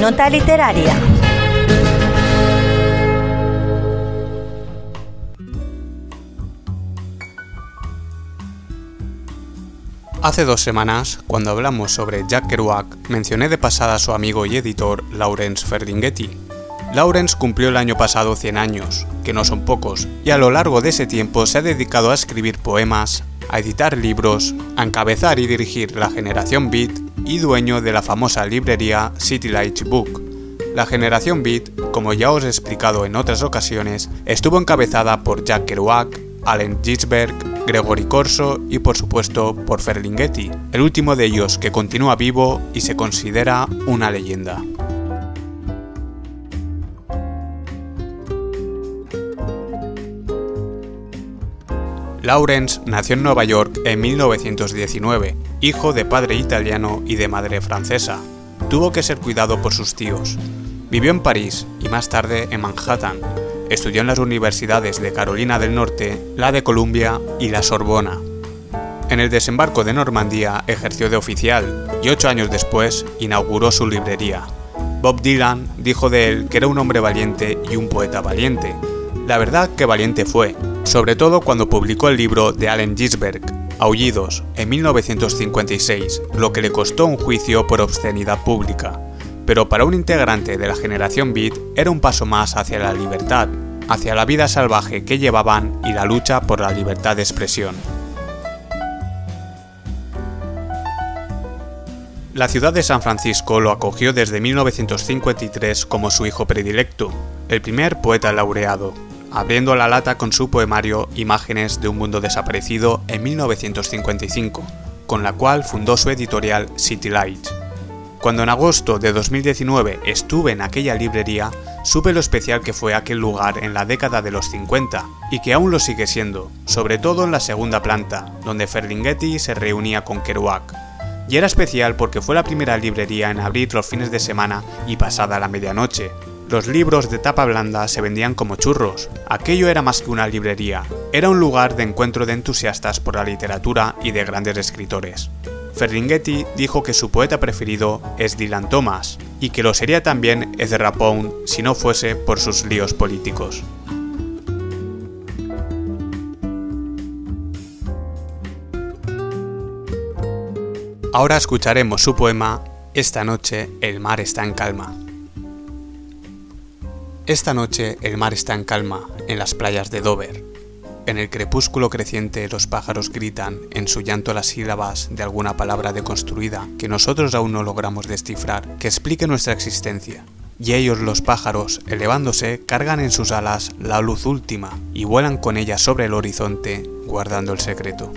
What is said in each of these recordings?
Nota literaria. Hace dos semanas, cuando hablamos sobre Jack Kerouac, mencioné de pasada a su amigo y editor Lawrence Ferlinghetti. Lawrence cumplió el año pasado 100 años, que no son pocos, y a lo largo de ese tiempo se ha dedicado a escribir poemas, a editar libros, a encabezar y dirigir la generación Beat y dueño de la famosa librería City Light Book. La generación Beat, como ya os he explicado en otras ocasiones, estuvo encabezada por Jack Kerouac, Allen Ginsberg, Gregory Corso y por supuesto por Ferlinghetti, el último de ellos que continúa vivo y se considera una leyenda. Lawrence nació en Nueva York en 1919, hijo de padre italiano y de madre francesa. Tuvo que ser cuidado por sus tíos. Vivió en París y más tarde en Manhattan. Estudió en las universidades de Carolina del Norte, la de Columbia y la Sorbona. En el desembarco de Normandía ejerció de oficial y ocho años después inauguró su librería. Bob Dylan dijo de él que era un hombre valiente y un poeta valiente. La verdad que valiente fue, sobre todo cuando publicó el libro de Allen Ginsberg, Aullidos, en 1956, lo que le costó un juicio por obscenidad pública. Pero para un integrante de la generación Beat era un paso más hacia la libertad, hacia la vida salvaje que llevaban y la lucha por la libertad de expresión. La ciudad de San Francisco lo acogió desde 1953 como su hijo predilecto, el primer poeta laureado, abriendo la lata con su poemario Imágenes de un mundo desaparecido en 1955, con la cual fundó su editorial City Light. Cuando en agosto de 2019 estuve en aquella librería, supe lo especial que fue aquel lugar en la década de los 50 y que aún lo sigue siendo, sobre todo en la segunda planta, donde Ferlinghetti se reunía con Kerouac. Y era especial porque fue la primera librería en abrir los fines de semana y pasada la medianoche, los libros de tapa blanda se vendían como churros. Aquello era más que una librería, era un lugar de encuentro de entusiastas por la literatura y de grandes escritores. Ferlinghetti dijo que su poeta preferido es Dylan Thomas, y que lo sería también Ezra Pound si no fuese por sus líos políticos. Ahora escucharemos su poema Esta noche el mar está en calma. Esta noche el mar está en calma en las playas de Dover. En el crepúsculo creciente los pájaros gritan en su llanto las sílabas de alguna palabra deconstruida que nosotros aún no logramos descifrar que explique nuestra existencia. Y ellos los pájaros, elevándose, cargan en sus alas la luz última y vuelan con ella sobre el horizonte, guardando el secreto.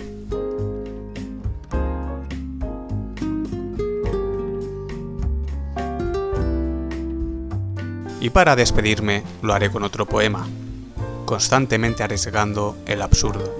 Y para despedirme lo haré con otro poema, constantemente arriesgando el absurdo.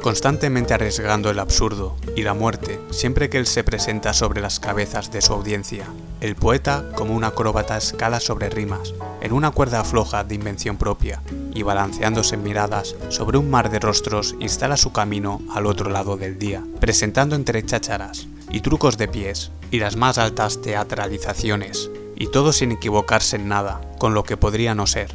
Constantemente arriesgando el absurdo y la muerte siempre que él se presenta sobre las cabezas de su audiencia. El poeta, como un acróbata, escala sobre rimas, en una cuerda floja de invención propia, y balanceándose en miradas sobre un mar de rostros, instala su camino al otro lado del día, presentando entre chácharas y trucos de pies y las más altas teatralizaciones, y todo sin equivocarse en nada, con lo que podría no ser.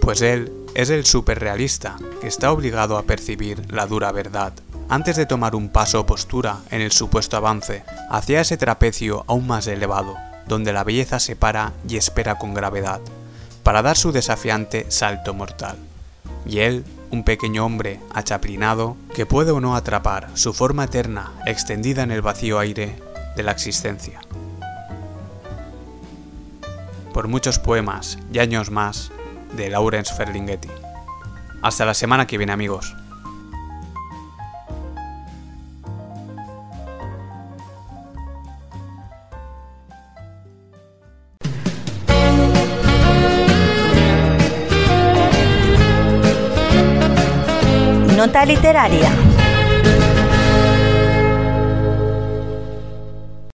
Pues él es el superrealista, que está obligado a percibir la dura verdad, antes de tomar un paso o postura en el supuesto avance hacia ese trapecio aún más elevado, donde la belleza se para y espera con gravedad, para dar su desafiante salto mortal. Y él, un pequeño hombre achaplinado, que puede o no atrapar su forma eterna extendida en el vacío aire de la existencia por muchos poemas y años más de Laurence Ferlinghetti. Hasta la semana que viene amigos. Nota literaria.